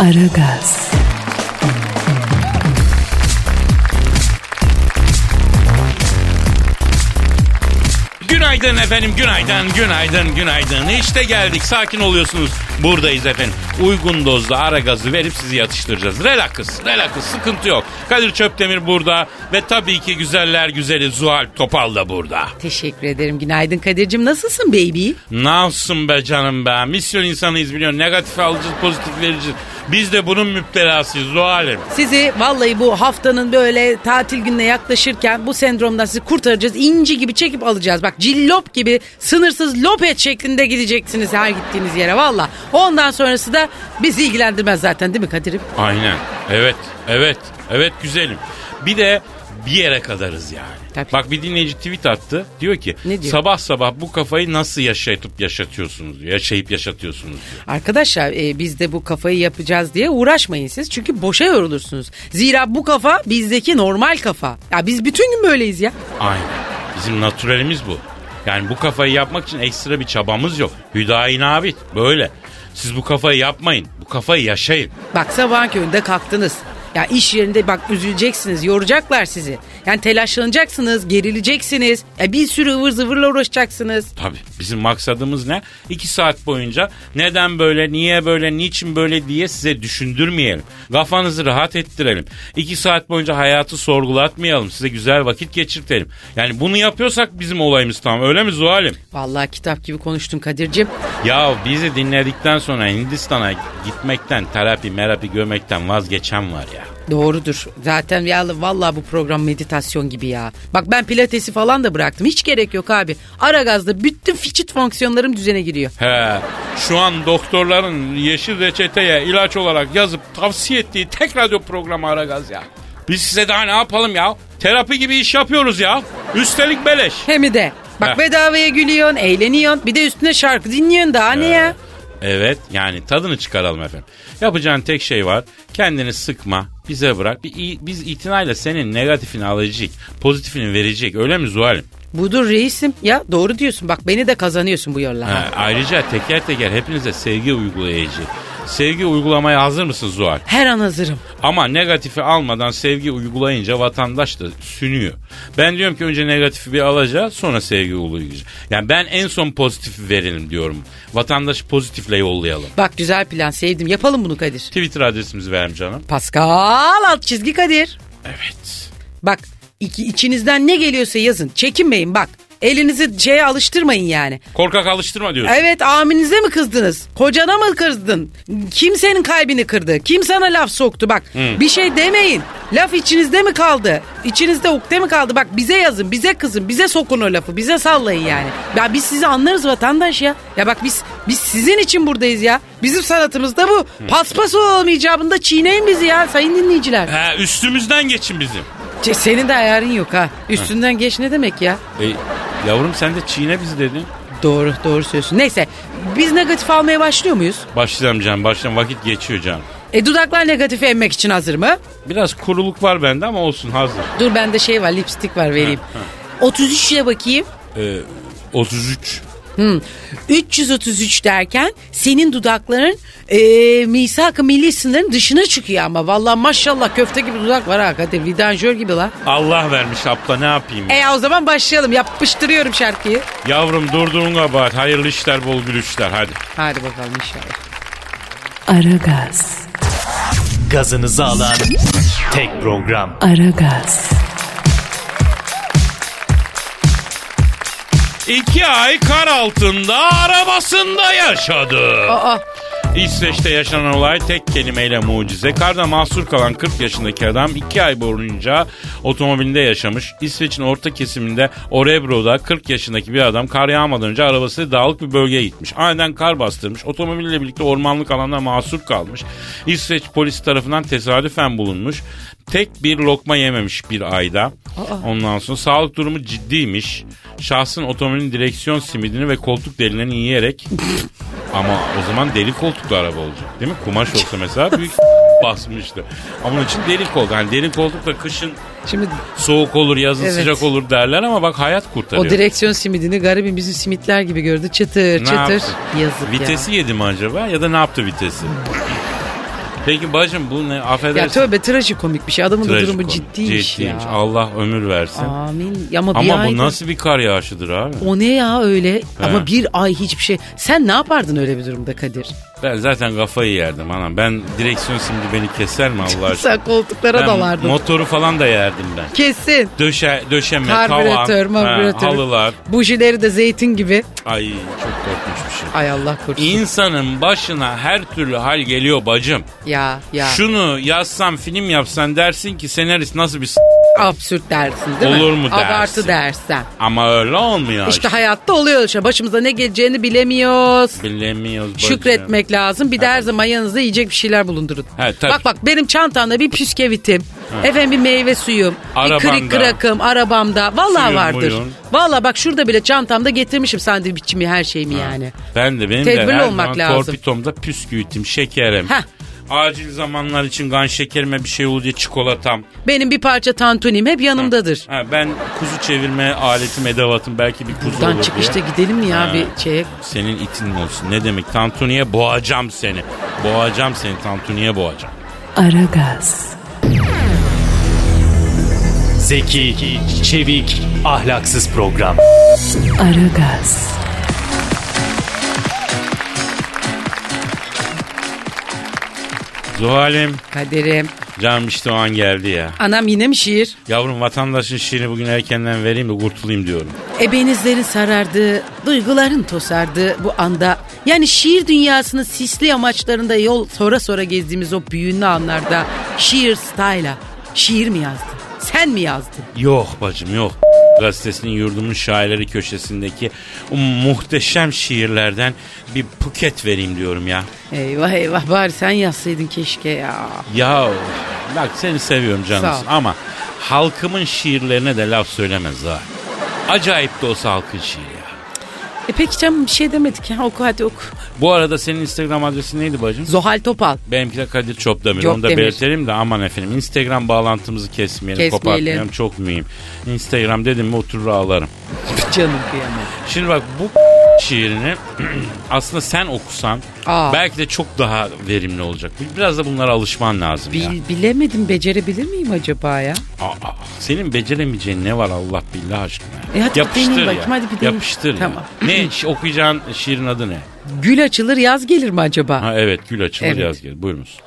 Aragaz, Günaydın efendim, günaydın, günaydın, günaydın. İşte geldik, sakin oluyorsunuz. Buradayız efendim. Uygun dozda ara gazı verip sizi yatıştıracağız. Relax, relax, sıkıntı yok. Kadir Çöptemir burada ve tabii ki güzeller güzeli Zuhal Topal da burada. Teşekkür ederim. Günaydın Kadir'cim. Nasılsın baby? Nasılsın be canım be? Misyon insanıyız biliyorsun. Negatif alacağız, pozitif vereceğiz. Biz de bunun müptelasıyız Zuhal'im. Sizi vallahi bu haftanın böyle tatil gününe yaklaşırken bu sendromdan sizi kurtaracağız. İnci gibi çekip alacağız. Bak cillop gibi sınırsız lopet şeklinde gideceksiniz her gittiğiniz yere valla. Ondan sonrası da bizi ilgilendirmez zaten değil mi Kadir'im? Aynen. Evet, evet, evet güzelim. Bir de bir yere kadarız yani. Tabii. Bak bir dinleyici tweet attı. Diyor ki Ne diyor? sabah sabah bu kafayı nasıl yaşatıp yaşatıyorsunuz diyor. Yaşayıp yaşatıyorsunuz diyor. Arkadaşlar e, biz de bu kafayı yapacağız diye uğraşmayın siz. Çünkü boşa yorulursunuz. Zira bu kafa bizdeki normal kafa. Ya biz bütün gün böyleyiz ya. Aynen. Bizim natürelimiz bu. Yani bu kafayı yapmak için ekstra bir çabamız yok. Hüdayi nabit. Böyle. Siz bu kafayı yapmayın. Bu kafayı yaşayın. Bak sabahın köründe kalktınız. Ya iş yerinde bak üzüleceksiniz, yoracaklar sizi. Yani telaşlanacaksınız, gerileceksiniz. Ya bir sürü ıvır zıvırla uğraşacaksınız. Tabii bizim maksadımız ne? İki saat boyunca neden böyle, niye böyle, niçin böyle diye size düşündürmeyelim. Kafanızı rahat ettirelim. İki saat boyunca hayatı sorgulatmayalım. Size güzel vakit geçirtelim. Yani bunu yapıyorsak bizim olayımız tamam. Öyle mi Zuhal'im? Vallahi kitap gibi konuştun Kadir'cim. Ya bizi dinledikten sonra Hindistan'a gitmekten, terapi, merapi görmekten vazgeçen var ya. Doğrudur. Zaten ya vallahi bu program meditasyon gibi ya. Bak ben pilatesi falan da bıraktım. Hiç gerek yok abi. Ara gazda bütün fiçit fonksiyonlarım düzene giriyor. He, şu an doktorların yeşil reçeteye ilaç olarak yazıp tavsiye ettiği tek radyo programı Aragaz ya. Biz size daha ne yapalım ya? Terapi gibi iş yapıyoruz ya. Üstelik beleş. Hem de. Bak Heh. bedavaya gülüyorsun, eğleniyorsun. Bir de üstüne şarkı dinliyorsun daha ne ya? Evet yani tadını çıkaralım efendim. Yapacağın tek şey var. Kendini sıkma. Bize bırak. Bir, biz itinayla senin negatifini alacak. Pozitifini verecek. Öyle mi Zuhal'im? Budur reisim. Ya doğru diyorsun. Bak beni de kazanıyorsun bu yolla. Ha, ayrıca teker teker hepinize sevgi uygulayacak. Sevgi uygulamaya hazır mısın Zuhal? Her an hazırım. Ama negatifi almadan sevgi uygulayınca vatandaş da sünüyor. Ben diyorum ki önce negatifi bir alacağız sonra sevgi uygulayacağız. Yani ben en son pozitifi verelim diyorum. Vatandaşı pozitifle yollayalım. Bak güzel plan sevdim. Yapalım bunu Kadir. Twitter adresimizi verim canım. Pascal alt çizgi Kadir. Evet. Bak iki, içinizden ne geliyorsa yazın. Çekinmeyin bak. Elinizi şeye alıştırmayın yani. Korkak alıştırma diyorsun. Evet aminize mi kızdınız? Kocana mı kızdın? Kim senin kalbini kırdı? Kim sana laf soktu? Bak bir şey demeyin. Laf içinizde mi kaldı? İçinizde ukde mi kaldı? Bak bize yazın, bize kızın, bize sokun o lafı, bize sallayın yani. Ya biz sizi anlarız vatandaş ya. Ya bak biz biz sizin için buradayız ya. Bizim sanatımız da bu. Paspas olalım icabında çiğneyin bizi ya sayın dinleyiciler. Ha, üstümüzden geçin bizim. Ç- Senin de ayarın yok ha. Üstünden geç ne demek ya? E, yavrum sen de çiğne bizi dedin. Doğru, doğru söylüyorsun. Neyse, biz negatif almaya başlıyor muyuz? Başlayalım canım başlayalım vakit geçiyor canım. E dudaklar negatifi emmek için hazır mı? Biraz kuruluk var bende ama olsun hazır. Dur bende şey var, lipstik var vereyim. 33 ile bakayım. E, 33. Hmm. 333 derken senin dudakların e, misak-ı milli sınırın dışına çıkıyor ama. Vallahi maşallah köfte gibi dudak var ha Kadir. Vidanjör gibi la. Allah vermiş abla ne yapayım? E o zaman başlayalım. Yapıştırıyorum şarkıyı. Yavrum durduğun kabahat. Hayırlı işler bol gülüşler hadi. Hadi bakalım inşallah. Aragaz, Gazınızı alan tek program. Aragaz, İki ay kar altında arabasında yaşadı. Aa, İsveç'te yaşanan olay tek kelimeyle mucize. Karda mahsur kalan 40 yaşındaki adam 2 ay boyunca otomobilinde yaşamış. İsveç'in orta kesiminde Orebro'da 40 yaşındaki bir adam kar yağmadan önce arabası dağlık bir bölgeye gitmiş. Aniden kar bastırmış. Otomobille birlikte ormanlık alanda mahsur kalmış. İsveç polisi tarafından tesadüfen bulunmuş. Tek bir lokma yememiş bir ayda. Ondan sonra sağlık durumu ciddiymiş. Şahsın otomobilin direksiyon simidini ve koltuk deliğini yiyerek ama o zaman deli koltuklu araba olacak değil mi? Kumaş olsa mesela büyük basmıştı. Ama onun için deli koltuk. Yani deli koltuk da kışın Şimdi soğuk olur yazın Evet. sıcak olur derler ama bak hayat kurtarıyor. o direksiyon simidini garibim bizim simitler gibi gördü. Çıtır Ne çıtır. yaptı? Yazık Vitesi yedi mi acaba ya da ne yaptı vitesi? Peki bacım bu ne ya. Ya affedersin. tövbe trajikomik bir şey. Adamın da durumu ciddiymiş, ciddiymiş. ya. Allah ömür versin. Amin. Ya Ama, bir ama bu ayda- nasıl bir kar yağışıdır abi? O ne ya öyle? Ama bir ay hiçbir şey. Sen ne yapardın öyle bir durumda Kadir? Ben zaten kafayı yerdim anam. Ben direksiyon şimdi beni keser mi Allah aşkına? Sen koltuklara Ben dalardın. motoru falan da yerdim ben. Kesin. Döşe, döşeme, Karbüratör, tavan, ha, marbüratör. halılar. Bujileri de zeytin gibi. Ay çok. Ay Allah korusun. İnsanın başına her türlü hal geliyor bacım. ya ya. Şunu yazsan film yapsan dersin ki senarist nasıl bir s- Absürt dersin değil mi? Olur mu dersin? Abartı dersen. ama öyle olmuyor İşte hayatta oluyor işte. Başımıza ne geleceğini bilemiyoruz. Bilemiyoruz bacım. Şükretmek lazım. Bir de her zaman yanınızda yiyecek bir şeyler bulundurun. He, tabii. bak bak benim çantamda bir püskevitim. Efendim bir meyve suyum. Bir Arabanda. kırık kırakım arabamda. Vallahi Suyun, vardır. buyun. Vallahi bak şurada bile çantamda getirmişim sandviçimi her şeyimi yani. Ben de benim Tedbirli de her olmak zaman lazım. torpitomda püsküvitim, şekerim. Heh. Acil zamanlar için kan şekerime bir şey olunca çikolatam. Benim bir parça tantunim hep yanımdadır. Ha, ben kuzu çevirme aletim, edevatım belki bir kuzu Buradan olur çıkışta diye. gidelim mi ya Ha. bir şeye? Senin itin mi olsun? Ne demek? Tantuniye boğacağım seni. Boğacağım seni, tantuniye boğacağım. Aragaz, Zeki, çevik, ahlaksız program. Aragaz, Zuhal'im, Kaderim. canım işte o an geldi ya. Anam yine mi şiir? Yavrum vatandaşın şiirini bugün erkenden vereyim de kurtulayım diyorum. Ebenizlerin sarardığı, duyguların tosardığı bu anda yani şiir dünyasının sisli amaçlarında yol sonra sonra gezdiğimiz o büyünlü anlarda şiir style'a şiir mi yazdın? Sen mi yazdın? Yok bacım yok. Gazetesinin yurdumun şairleri köşesindeki o muhteşem şiirlerden bir puket vereyim diyorum ya. Eyvah eyvah bari sen yazsaydın keşke ya. Ya bak seni seviyorum Sağ ol. canım ama halkımın şiirlerine de laf söylemez ha. Acayip de olsa halkın şiiri. E peki canım bir şey demedik ya oku hadi oku. Bu arada senin Instagram adresin neydi bacım? Zohal Topal. Benimki de Kadir Çopdemir. Onu da demir. belirtelim de aman efendim. Instagram bağlantımızı kesmeyelim, Kesmeyelim. kopartmayalım. Çok mühim. Instagram dedim mi oturur ağlarım. Canım kıyamam. Şimdi bak bu şiirini aslında sen okusan Aa. belki de çok daha verimli olacak. Biraz da bunlara alışman lazım ya. Bil, bilemedim becerebilir miyim acaba ya? Aa, senin beceremeyeceğin ne var Allah billah aşkına. E hadi deneyeyim bakayım, hadi bir. Yapıştır Tamam. ya. Ne okuyacağın şiirin adı ne? Gül açılır yaz gelir mi acaba? Ha evet gül açılır Evet. yaz gel. Buyurunuz.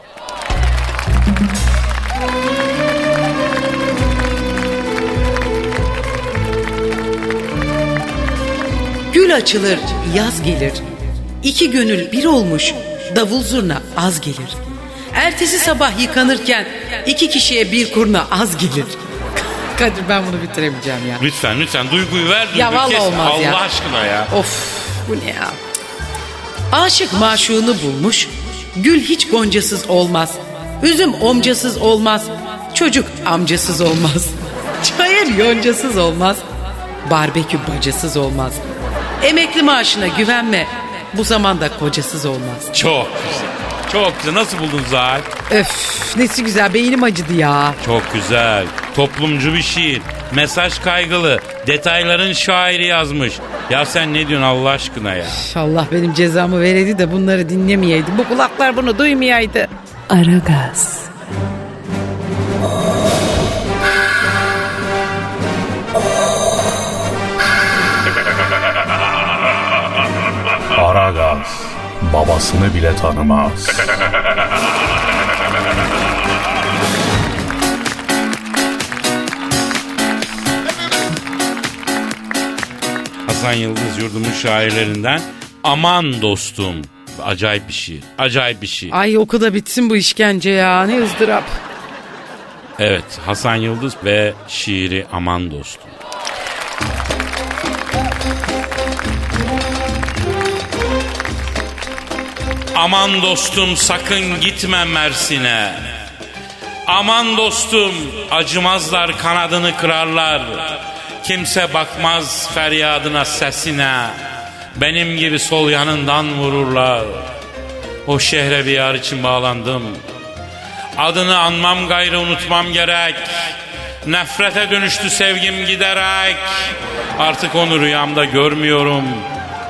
Gül açılır, yaz gelir. İki gönül bir olmuş, davul zurna az gelir. Ertesi sabah yıkanırken iki kişiye bir kurna az gelir. Kadir ben bunu bitiremeyeceğim ya. Lütfen lütfen duyguyu ver. Ya duyguyu vallahi kesme. olmaz Allah ya. aşkına ya. Of bu ne ya? Aşık maşuğunu bulmuş, gül hiç goncasız olmaz. Üzüm omcasız olmaz, çocuk amcasız olmaz. Çayır yoncasız olmaz, barbekü bacasız olmaz. Emekli maaşına güvenme, bu zamanda kocasız olmaz. Çok güzel. Çok güzel. Nasıl buldun Zahal? Öf nesi güzel beynim acıdı ya. Çok güzel. Toplumcu bir şiir. Mesaj kaygılı. Detayların şairi yazmış. Ya sen ne diyorsun Allah aşkına ya? Allah benim cezamı vereydi de bunları dinlemeyeydi. Bu kulaklar bunu duymayaydı. Aragaz, Aragaz babasını bile tanımaz. Hasan Yıldız yurdumun şairlerinden. Aman dostum acayip bir şiir. Acayip bir şiir. Ay oku da bitsin bu işkence ya. Ne ızdırap. Evet Hasan Yıldız ve şiiri Aman Dostum. Aman dostum sakın gitme Mersin'e. Aman dostum acımazlar kanadını kırarlar. Kimse bakmaz feryadına sesine. Benim gibi sol yanından vururlar. O şehre bir yar için bağlandım. Adını anmam gayrı unutmam gerek. Nefrete dönüştü sevgim giderek. Artık onu rüyamda görmüyorum.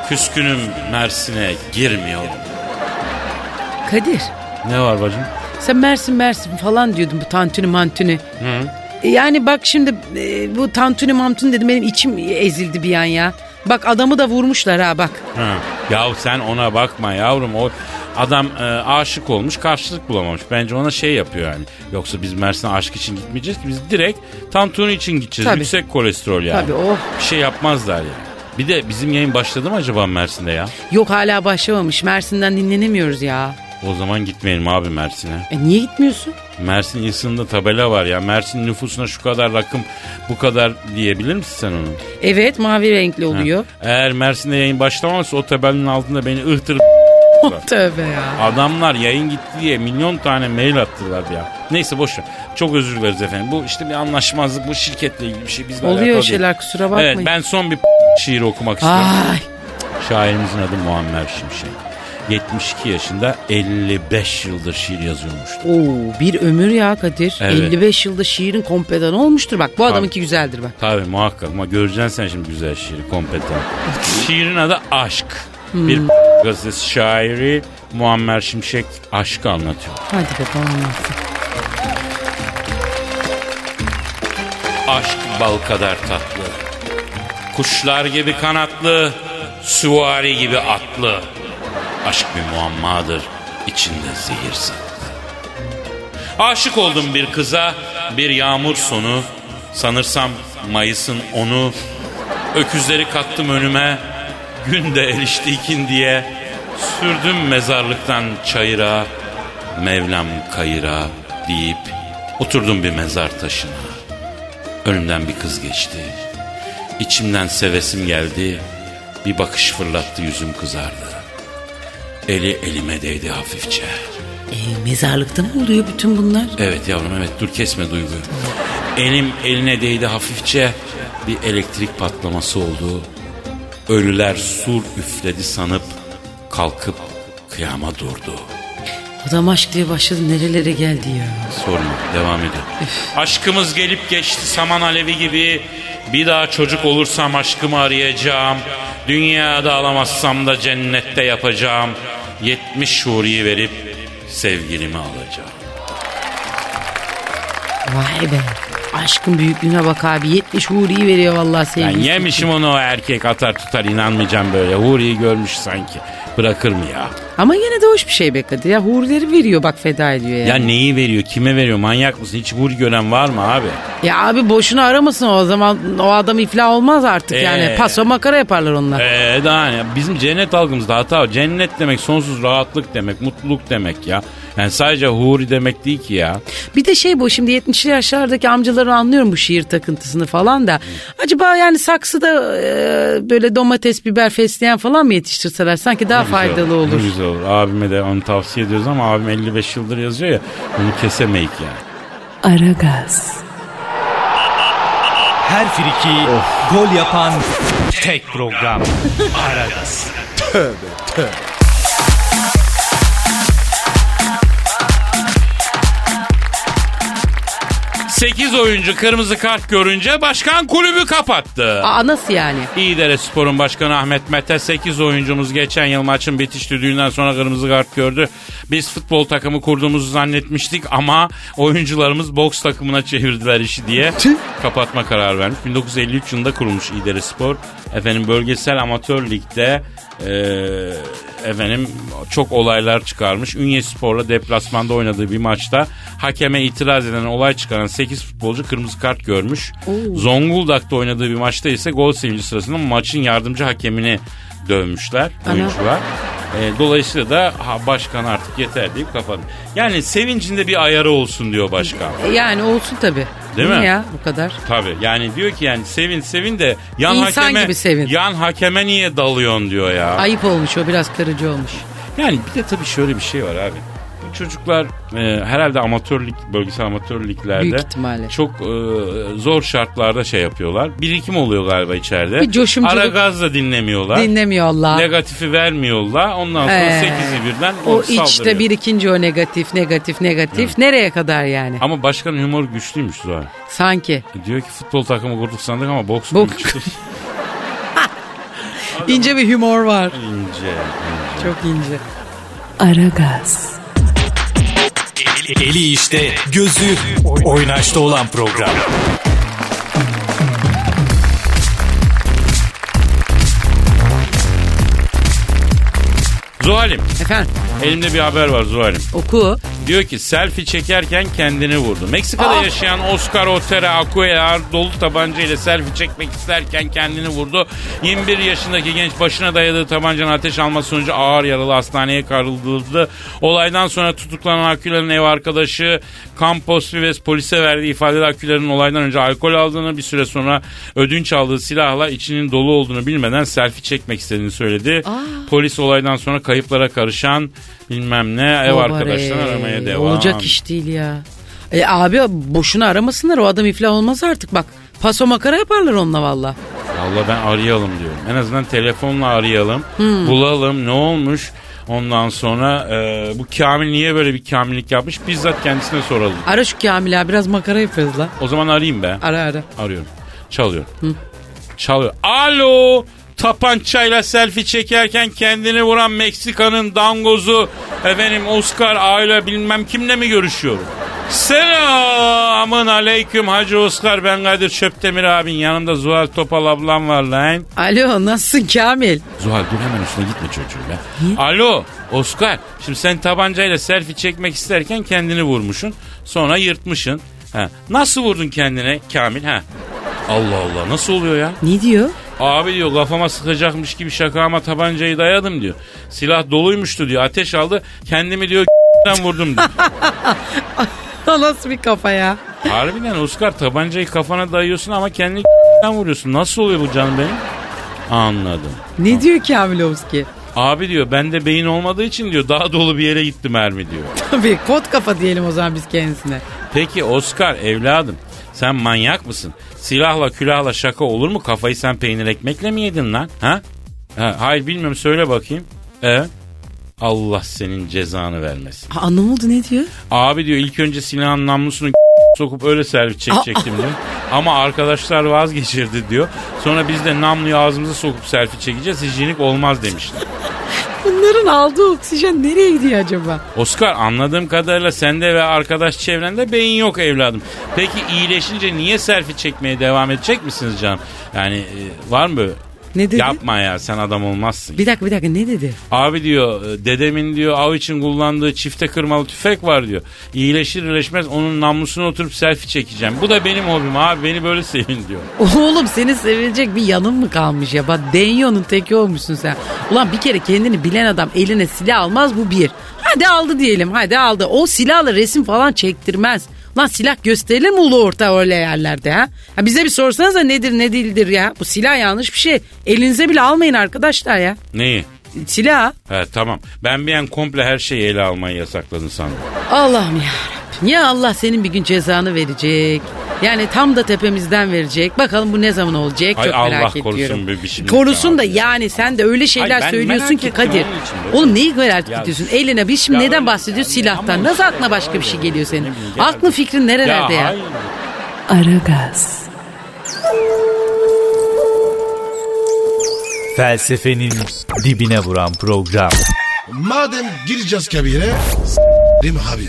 Küskünüm Mersin'e girmiyorum. Kadir Ne var bacım? sen Mersin Mersin falan diyordun bu tantuni mantuni. E Yani bak şimdi e, bu tantuni mantuni dedim benim içim ezildi bir an ya. Bak adamı da vurmuşlar ha bak. Ha. Yahu sen ona bakma yavrum. O adam e, aşık olmuş karşılık bulamamış. Bence ona şey yapıyor yani. Yoksa biz Mersin'e aşk için gitmeyeceğiz ki. Biz direkt tantuni için gideceğiz. Tabii. Yüksek kolesterol yani. Tabii, oh. Bir şey yapmazlar yani. Bir de bizim yayın başladı mı acaba Mersin'de ya? Yok hala başlamamış Mersin'den dinlenemiyoruz ya. O zaman gitmeyelim abi Mersin'e. E niye gitmiyorsun? Mersin İlsın'da tabela var ya. Mersin nüfusuna şu kadar rakım bu kadar diyebilir misin sen onu? Evet mavi renkli oluyor. Eğer Mersin'de yayın başlamazsa o tabelanın altında beni ıhtır Tövbe ya. Adamlar yayın gitti diye milyon tane mail attılar ya. Neyse boş ver. Çok özür dileriz efendim. Bu işte bir anlaşmazlık bu şirketle ilgili bir şey. Bizle Oluyor alakalı şeyler değil. kusura bakmayın. Evet ben son bir şiir okumak istiyorum. Ay Şairimizin adı Muammer Şimşek. 72 yaşında 55 yıldır şiir yazıyormuştu. Oo, bir ömür ya Kadir. Evet. 55 yılda şiirin kompedanı olmuştur. Bak bu adamınki güzeldir bak. Tabii muhakkak ama göreceksin sen şimdi güzel şiiri kompetan. Şiirin adı Aşk. Bir gazetesi şairi Muammer Şimşek aşkı anlatıyor. Hadi bakalım anlatsın. Aşk bal kadar tatlı. Kuşlar gibi kanatlı, süvari gibi atlı. Aşk bir muammadır, içinde zehir saklı. Aşık oldum bir kıza, bir yağmur sonu. Sanırsam Mayıs'ın onu. Öküzleri kattım önüme, gün de erişti ikin diye. Sürdüm mezarlıktan çayıra, Mevlam kayıra deyip oturdum bir mezar taşına. Önümden bir kız geçti. İçimden sevesim geldi. Bir bakış fırlattı yüzüm kızardı. Eli elime değdi hafifçe. E, mezarlıkta mı oluyor bütün bunlar? Evet yavrum evet dur kesme duyguyu. Elim eline değdi hafifçe. Bir elektrik patlaması oldu. Ölüler sur üfledi sanıp kalkıp kıyama durdu. Adam aşk diye başladı nerelere geldi ya. Sorma devam ediyor. Aşkımız gelip geçti saman alevi gibi. Bir daha çocuk olursam aşkımı arayacağım. Dünyada alamazsam da cennette yapacağım. 70 şuriyi verip sevgilimi alacağım. Vay be. Aşkın büyüklüğüne bak abi. 70 huriyi veriyor vallahi Ben sevgilisi. yemişim onu o erkek atar tutar inanmayacağım böyle. Huri'yi görmüş sanki. Bırakır mı ya? Ama yine de hoş bir şey be Kadir. Ya hurileri veriyor bak feda ediyor yani. Ya neyi veriyor? Kime veriyor? Manyak mısın? Hiç Huri gören var mı abi? Ya abi boşuna aramasın o zaman o adam iflah olmaz artık Ee. yani. Paso makara yaparlar onlar. Eee daha ne? Bizim cennet algımızda hata var. Cennet demek sonsuz rahatlık demek, mutluluk demek ya. Yani sadece huri demek değil ki ya. Bir de şey bu şimdi 70'li yaşlardaki amcaları anlıyorum bu şiir takıntısını falan da. Acaba yani saksıda e, böyle domates, biber fesleğen falan mı yetiştirseler sanki daha faydalı olur. Ne güzel olur. Abime de onu tavsiye ediyoruz ama abim 55 yıldır yazıyor ya. Onu kesemeyik yani. Aragaz, Her friki gol yapan tek program. Aragaz. 8 oyuncu kırmızı kart görünce başkan kulübü kapattı. Aa nasıl yani? İyidere Spor'un başkanı Ahmet Mete 8 oyuncumuz geçen yıl maçın bitiş düdüğünden sonra kırmızı kart gördü. Biz futbol takımı kurduğumuzu zannetmiştik ama oyuncularımız boks takımına çevirdiler işi diye kapatma kararı vermiş. 1953 yılında kurulmuş İdere Spor. Efendim bölgesel amatör ligde eee, efendim çok olaylar çıkarmış. Ünye Spor'la deplasmanda oynadığı bir maçta hakeme itiraz eden olay çıkaran 8 futbolcu kırmızı kart görmüş. Zonguldak'ta oynadığı bir maçta ise gol sevinci sırasında maçın yardımcı hakemini dövmüşler oyuncular. E, dolayısıyla da ha, başkan artık yeter deyip kapadı. Yani sevincinde bir ayarı olsun diyor başkan. Yani olsun tabii. Değil Niye mi? ya bu kadar? Tabii yani diyor ki yani sevin sevin de yan İnsan hakeme gibi sevin. yan hakeme niye dalıyorsun diyor ya. Ayıp olmuş o biraz kırıcı olmuş. Yani bir de tabii şöyle bir şey var abi. Çocuklar e, herhalde amatörlük, bölgesel amatörlüklerde Büyük ihtimalle. çok e, zor şartlarda şey yapıyorlar. Birikim oluyor galiba içeride. Bir coşumculuk- Ara gaz da dinlemiyorlar. Dinlemiyor Allah. Negatifi vermiyorlar. Ondan sonra Ee, sekizi birden O saldırıyor. içte bir ikinci o negatif negatif negatif nereye kadar yani? Ama başkanın humoru güçlüymüş Zuhal. Sanki. Diyor ki futbol takımı kurduk sandık ama boks Boks. güçlü. İnce bir humor var. İnce. Çok ince. Aragaz, Eli işte, gözü oynaşta olan program. Zuhal'im Efendim elimde bir haber var Zuhal'im. oku. Diyor ki selfie çekerken kendini vurdu. Meksika'da Aa. yaşayan Oscar Otero Acuellar dolu tabanca ile selfie çekmek isterken kendini vurdu. 21 yaşındaki genç başına dayadığı tabancanın ateş alması sonucu ağır yaralı hastaneye kaldırıldı. Olaydan sonra tutuklanan Acuellar'ın ev arkadaşı Campos Vives polise verdiği ifadede Acuellar'ın olaydan önce alkol aldığını bir süre sonra ödünç aldığı silahla içinin dolu olduğunu bilmeden selfie çekmek istediğini söyledi. Polis olaydan sonra kayıplara karışan bilmem ne ev arkadaşlarını aramaya devam. Olacak iş değil ya. E abi boşuna aramasınlar o adam iflah olmaz artık bak. Paso makara yaparlar onunla valla. Allah ben arayalım diyorum. En azından telefonla arayalım. Hmm. Bulalım ne olmuş. Ondan sonra e, bu Kamil niye böyle bir kamillik yapmış bizzat kendisine soralım. Ara şu Kamil abi biraz makara yapıyoruz la. O zaman arayayım be. Ara ara. Arıyorum. Çalıyor. Çalıyor. Alo. Tapançayla selfie çekerken kendini vuran Meksika'nın dangozu efendim Oscar aile bilmem kimle mi görüşüyorum? Selamın aleyküm Hacı Oscar ben Kadir Çöptemir abin yanımda Zuhal Topal ablam var lan. Alo nasılsın Kamil? Zuhal dur hemen üstüne gitme çocuğum ya. Alo Oscar şimdi sen tabancayla selfie çekmek isterken kendini vurmuşsun sonra yırtmışsın. Ha. Nasıl vurdun kendine Kamil ha? Allah Allah nasıl oluyor ya? Ne diyor? Abi diyor kafama sıkacakmış gibi şakama tabancayı dayadım diyor. Silah doluymuştu diyor. Ateş aldı. Kendimi diyor vurdum diyor. Nasıl bir kafa ya? Harbiden Oscar tabancayı kafana dayıyorsun ama kendini vuruyorsun. Nasıl oluyor bu canım benim? Anladım. Ne diyor Kamilovski? Abi diyor bende beyin olmadığı için diyor daha dolu bir yere gitti mermi diyor. Tabii kot kafa diyelim o zaman biz kendisine. Peki Oscar evladım sen manyak mısın? Silahla külahla şaka olur mu? Kafayı sen peynir ekmekle mi yedin lan? Ha? ha hayır bilmiyorum söyle bakayım. E? Allah senin cezanı vermesin. Aa, ne oldu ne diyor? Abi diyor ilk önce silahın namlusunu sokup öyle servis çekecektim diyor. Ama arkadaşlar vazgeçirdi diyor. Sonra biz de namluyu ağzımıza sokup selfie çekeceğiz. Hijyenik olmaz demişler. Bunların aldığı oksijen nereye gidiyor acaba? Oscar anladığım kadarıyla sende ve arkadaş çevrende beyin yok evladım. Peki iyileşince niye selfie çekmeye devam edecek misiniz canım? Yani e, var mı böyle? Ne dedi? Yapma ya sen adam olmazsın. Bir dakika bir dakika ne dedi? Abi diyor e, dedemin diyor av için kullandığı çifte kırmalı tüfek var diyor. İyileşir iyileşmez onun namlusuna oturup selfie çekeceğim. Bu da benim hobim abi beni böyle sevin diyor. Oğlum seni sevilecek bir yanın mı kalmış ya? Bak Denyo'nun teki olmuşsun sen. Ulan bir kere kendini bilen adam eline silah almaz bu bir. Hadi aldı diyelim hadi aldı. O silahla resim falan çektirmez. Lan silah gösterilir mi ulu orta öyle yerlerde ha? ha? Bize bir sorsanız da nedir ne değildir ya? Bu silah yanlış bir şey. Elinize bile almayın arkadaşlar ya. Neyi? Silah. He tamam. Ben bir an komple her şeyi ele almayı yasakladın sandım. Allah'ım ya Ya Allah senin bir gün cezanı verecek. Yani tam da tepemizden verecek. Bakalım bu ne zaman olacak Ay çok Allah merak korusun ediyorum. bir- korusun da ya. yani sen de öyle şeyler Ay söylüyorsun ki Kadir. Oğlum neyi merak Ya- ediyorsun? Eline biz şimdi Ya neden bahsediyoruz? ya- Silahtan. Nasıl aklına başka bir şey geliyor senin? Aklın fikrin nerelerde ya? hayır. Aragaz, Felsefenin dibine vuran program. Madem gireceğiz kabire s**rim abi.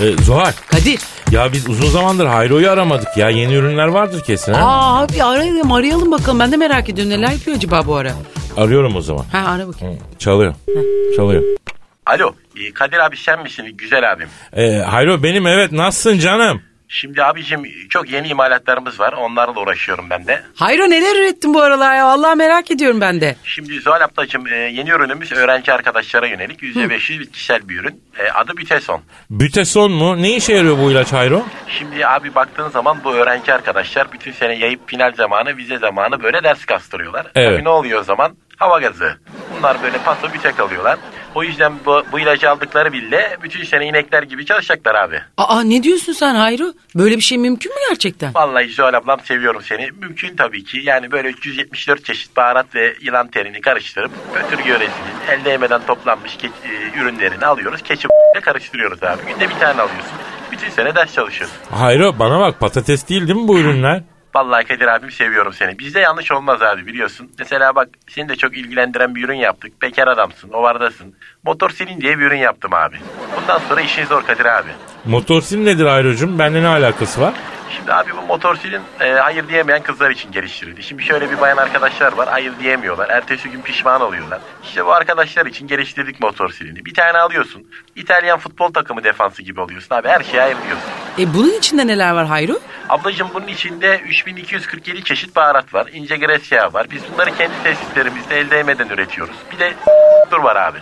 E, Zuhal Kadir. ya biz uzun zamandır Hayro'yu aramadık ya. Yeni ürünler vardır kesin ha. Aa abi arayalım arayalım bakalım. Ben de merak ediyorum neler yapıyor acaba bu ara. Arıyorum o zaman. Ha ara bakayım. Çalıyor. Çalıyor. Alo e, Kadir abi sen misin güzel abim? E, Hayro benim evet nasılsın canım? Şimdi abicim çok yeni imalatlarımız var. Onlarla uğraşıyorum ben de. Hayro neler ürettin bu aralar ya? Vallahi merak ediyorum ben de. Şimdi Zuhal ablacığım e, yeni ürünümüz öğrenci arkadaşlara yönelik %500 bitkisel bir ürün. E, adı Biteson. Büteson mu? Ne işe yarıyor bu ilaç Hayro? Şimdi abi baktığın zaman bu öğrenci arkadaşlar bütün sene yayıp final zamanı, vize zamanı böyle ders kastırıyorlar. Evet. Tabii ne oluyor o zaman? Hava gazı. Bunlar böyle paso bir tek alıyorlar. O yüzden bu, bu ilacı aldıkları bile bütün sene inekler gibi çalışacaklar abi. Aa ne diyorsun sen Hayro? Böyle bir şey mümkün mü gerçekten? Vallahi Zuhal ablam seviyorum seni. Mümkün tabii ki. Yani böyle 374 çeşit baharat ve yılan terini karıştırıp Ötür yöresinin el değmeden toplanmış ke- e, ürünlerini alıyoruz. Keçi ile karıştırıyoruz abi. Günde bir tane alıyorsun. Bütün sene ders çalışıyorsun. Hayro bana bak patates değil değil mi bu ürünler? Vallahi Kadir abim seviyorum seni. Bizde yanlış olmaz abi biliyorsun. Mesela bak seni de çok ilgilendiren bir ürün yaptık. Bekar adamsın, ovardasın. Motor silin diye bir ürün yaptım abi. Bundan sonra işin zor Kadir abi. Motorsil nedir Hayro'cum? Bende ne alakası var? Şimdi abi bu motor silin e, hayır diyemeyen kızlar için geliştirildi. Şimdi şöyle bir bayan arkadaşlar var hayır diyemiyorlar. Ertesi gün pişman oluyorlar. İşte bu arkadaşlar için geliştirdik motor silini. Bir tane alıyorsun. İtalyan futbol takımı defansı gibi oluyorsun abi. Her şeye hayır diyorsun. E bunun içinde neler var Hayro? Ablacığım bunun içinde 3247 çeşit baharat var. İnce gres yağı var. Biz bunları kendi tesislerimizde el değmeden üretiyoruz. Bir de dur var abi.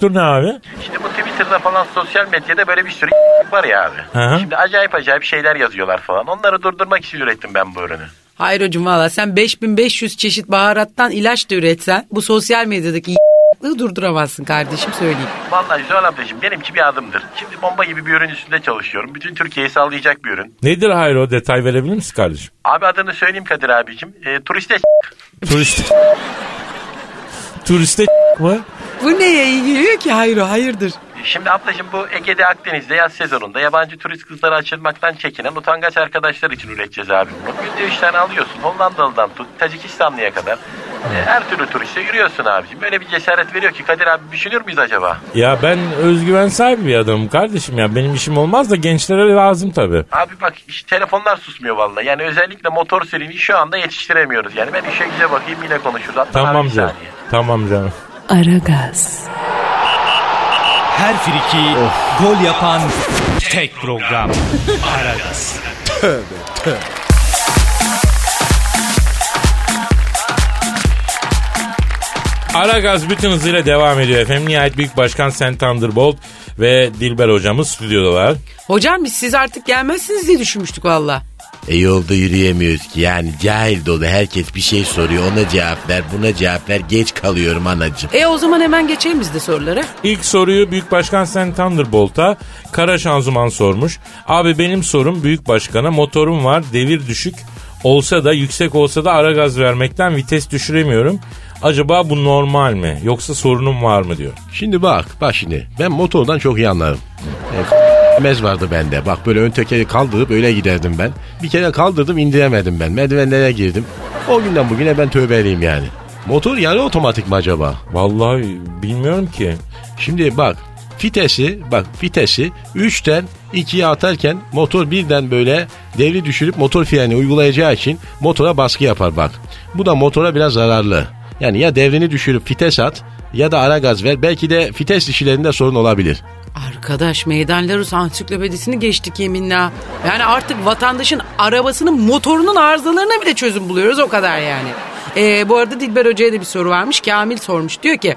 Dur ne abi? Şimdi bu Twitter'da falan sosyal medyada böyle bir sürü var ya abi. Hı hı. Şimdi acayip acayip şeyler yazıyorlar falan. Onları durdurmak için ürettim ben bu ürünü. Hayro'cum valla sen 5500 çeşit baharattan ilaç da üretsen bu sosyal medyadaki durduramazsın kardeşim söyleyeyim. Vallahi Zuhal ablacığım benimki bir adımdır. Şimdi bomba gibi bir ürün üstünde çalışıyorum. Bütün Türkiye'yi sallayacak bir ürün. Nedir Hayro? Detay verebilir misin kardeşim? Abi adını söyleyeyim Kadir abicim. E, turiste Turist. Turiste mı? Bu neye iyi geliyor ki Hayro hayırdır? Şimdi ablacığım bu Ege'de Akdeniz'de yaz sezonunda yabancı turist kızları açılmaktan çekinen utangaç arkadaşlar için üreteceğiz abi bunu. Günde üç tane alıyorsun. Hollandalı'dan tut Tacikistanlı'ya kadar. E, her türlü turiste yürüyorsun abicim. Böyle bir cesaret veriyor ki Kadir abi düşünür müyüz acaba? Ya ben özgüven sahibi bir adamım kardeşim ya. Benim işim olmaz da gençlere lazım tabii. Abi bak işte telefonlar susmuyor vallahi. Yani özellikle motor serini şu anda yetiştiremiyoruz. Yani ben işe güce bakayım yine konuşuruz. Hatta Tamam abi canım. saniye. Tamam canım. Aragaz, Her friki gol yapan tek program. Aragaz. Aragaz bütün hızıyla devam ediyor efendim. Nihayet Büyük Başkan Sen Thunderbolt ve Dilber hocamız stüdyodalar. Hocam biz siz artık gelmezsiniz diye düşünmüştük valla. E yolda yürüyemiyoruz ki yani cahil dolu herkes bir şey soruyor ona cevap ver buna cevap ver geç kalıyorum anacığım. E o zaman hemen geçelim biz de sorulara. İlk soruyu Büyük Başkan Sen Thunderbolt'a Kara Şanzuman sormuş. Abi benim sorum Büyük Başkan'a motorum var devir düşük olsa da yüksek olsa da ara gaz vermekten vites düşüremiyorum. Acaba bu normal mi yoksa sorunum var mı diyor. Şimdi bak bak şimdi ben motordan çok iyi anlarım. E, mez vardı bende. Bak böyle ön tekeri kaldırıp öyle giderdim ben. Bir kere kaldırdım indiremedim ben. Merdivenlere girdim. O günden bugüne ben tövbeliyim yani. Motor yarı otomatik mi acaba? Vallahi bilmiyorum ki. Şimdi bak vitesi bak vitesi 3'ten 2'ye atarken motor birden böyle devri düşürüp motor freni uygulayacağı için motora baskı yapar bak. Bu da motora biraz zararlı. Yani ya devrini düşürüp vites at ya da ara gaz ver. Belki de vites dişilerinde sorun olabilir. Arkadaş Meydan Larus ansiklopedisini geçtik yeminle. Yani artık vatandaşın arabasının motorunun arızalarına bile çözüm buluyoruz o kadar yani. Ee, bu arada Dilber Hoca'ya da bir soru varmış. Kamil sormuş diyor ki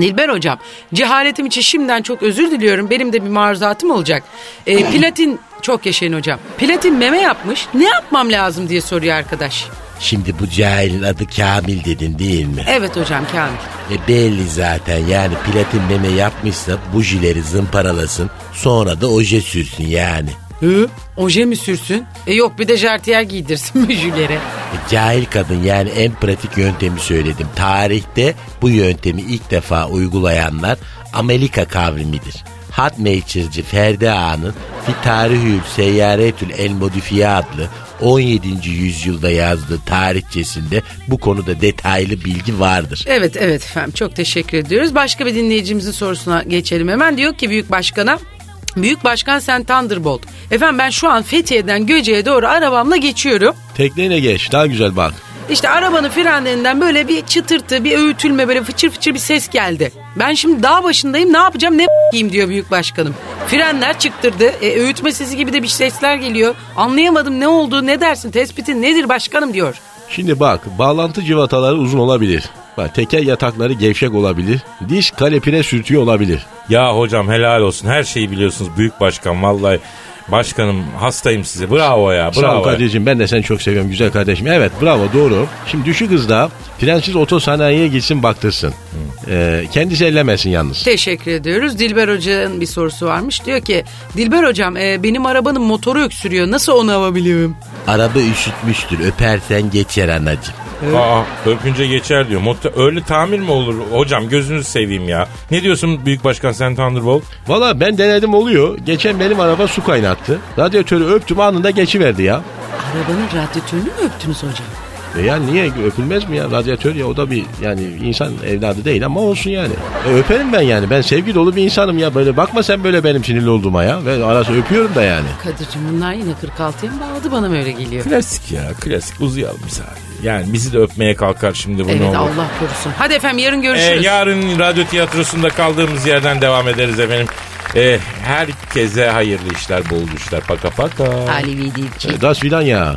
Dilber hocam cehaletim için şimdiden çok özür diliyorum. Benim de bir maruzatım olacak. Ee, platin çok yaşayın hocam. Platin meme yapmış. Ne yapmam lazım diye soruyor arkadaş. Şimdi bu cahilin adı Kamil dedin değil mi? Evet hocam Kamil. E belli zaten yani platin meme yapmışsa bujileri zımparalasın sonra da oje sürsün yani. Hı? Oje mi sürsün? E yok bir de jartiyer giydirsin müjülere. E, cahil kadın yani en pratik yöntemi söyledim. Tarihte bu yöntemi ilk defa uygulayanlar Amerika kavrimidir. Hatmaker'cı Ferdi Ağa'nın Fitarihül Seyyaretül El Modifiye adlı 17. yüzyılda yazdığı tarihçesinde bu konuda detaylı bilgi vardır. Evet evet efendim çok teşekkür ediyoruz. Başka bir dinleyicimizin sorusuna geçelim hemen. Diyor ki Büyük Başkan'a Büyük Başkan sen Thunderbolt. Efendim ben şu an Fethiye'den Göce'ye doğru arabamla geçiyorum. Tekneyle geç daha güzel bak. İşte arabanın frenlerinden böyle bir çıtırtı, bir öğütülme, böyle fıçır fıçır bir ses geldi. Ben şimdi dağ başındayım ne yapacağım ne yiyeyim diyor büyük başkanım. Frenler çıktırdı. E, öğütme sesi gibi de bir sesler geliyor. Anlayamadım ne oldu ne dersin tespitin nedir başkanım diyor. Şimdi bak bağlantı civataları uzun olabilir. Bak teker yatakları gevşek olabilir. Diş kalepine sürtüyor olabilir. Ya hocam helal olsun her şeyi biliyorsunuz büyük başkan vallahi. Başkanım hastayım size bravo ya Sağ ol bravo. ya. kardeşim ben de seni çok seviyorum güzel kardeşim. Evet bravo doğru. Şimdi düşük hızda frensiz otosanayiye gitsin baktırsın. Ee, kendisi ellemesin yalnız. Teşekkür ediyoruz. Dilber Hoca'nın bir sorusu varmış. Diyor ki Dilber Hocam e, benim arabanın motoru öksürüyor. Nasıl onu alabilirim? Araba üşütmüştür. Öpersen geçer anacığım. Aa, öpünce geçer diyor. Motor, öyle tamir mi olur hocam gözünüzü seveyim ya. Ne diyorsun büyük başkan sen Thunderbolt? Valla ben denedim oluyor. Geçen benim araba su kaynattı. Radyatörü öptüm anında geçiverdi ya. Arabanın radyatörünü mü öptünüz hocam? E ya niye öpülmez mi ya radyatör ya o da bir yani insan evladı değil ama olsun yani. E öperim ben yani ben sevgi dolu bir insanım ya böyle bakma sen böyle benim sinirli olduğuma ya ve arası öpüyorum da yani. Kadir'cim bunlar yine 46'ya mı bağladı bana mı öyle geliyor? Klasik ya klasik uzayalım sadece. Yani bizi de öpmeye kalkar şimdi bu ne Evet olur. Allah korusun. Hadi efendim yarın Ee, görüşürüz. yarın radyo tiyatrosunda kaldığımız yerden devam ederiz efendim. Ee, herkese hayırlı işler, bol işler. Paka paka. Ali Vidilci. E, Das filan ya.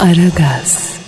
Aragaz.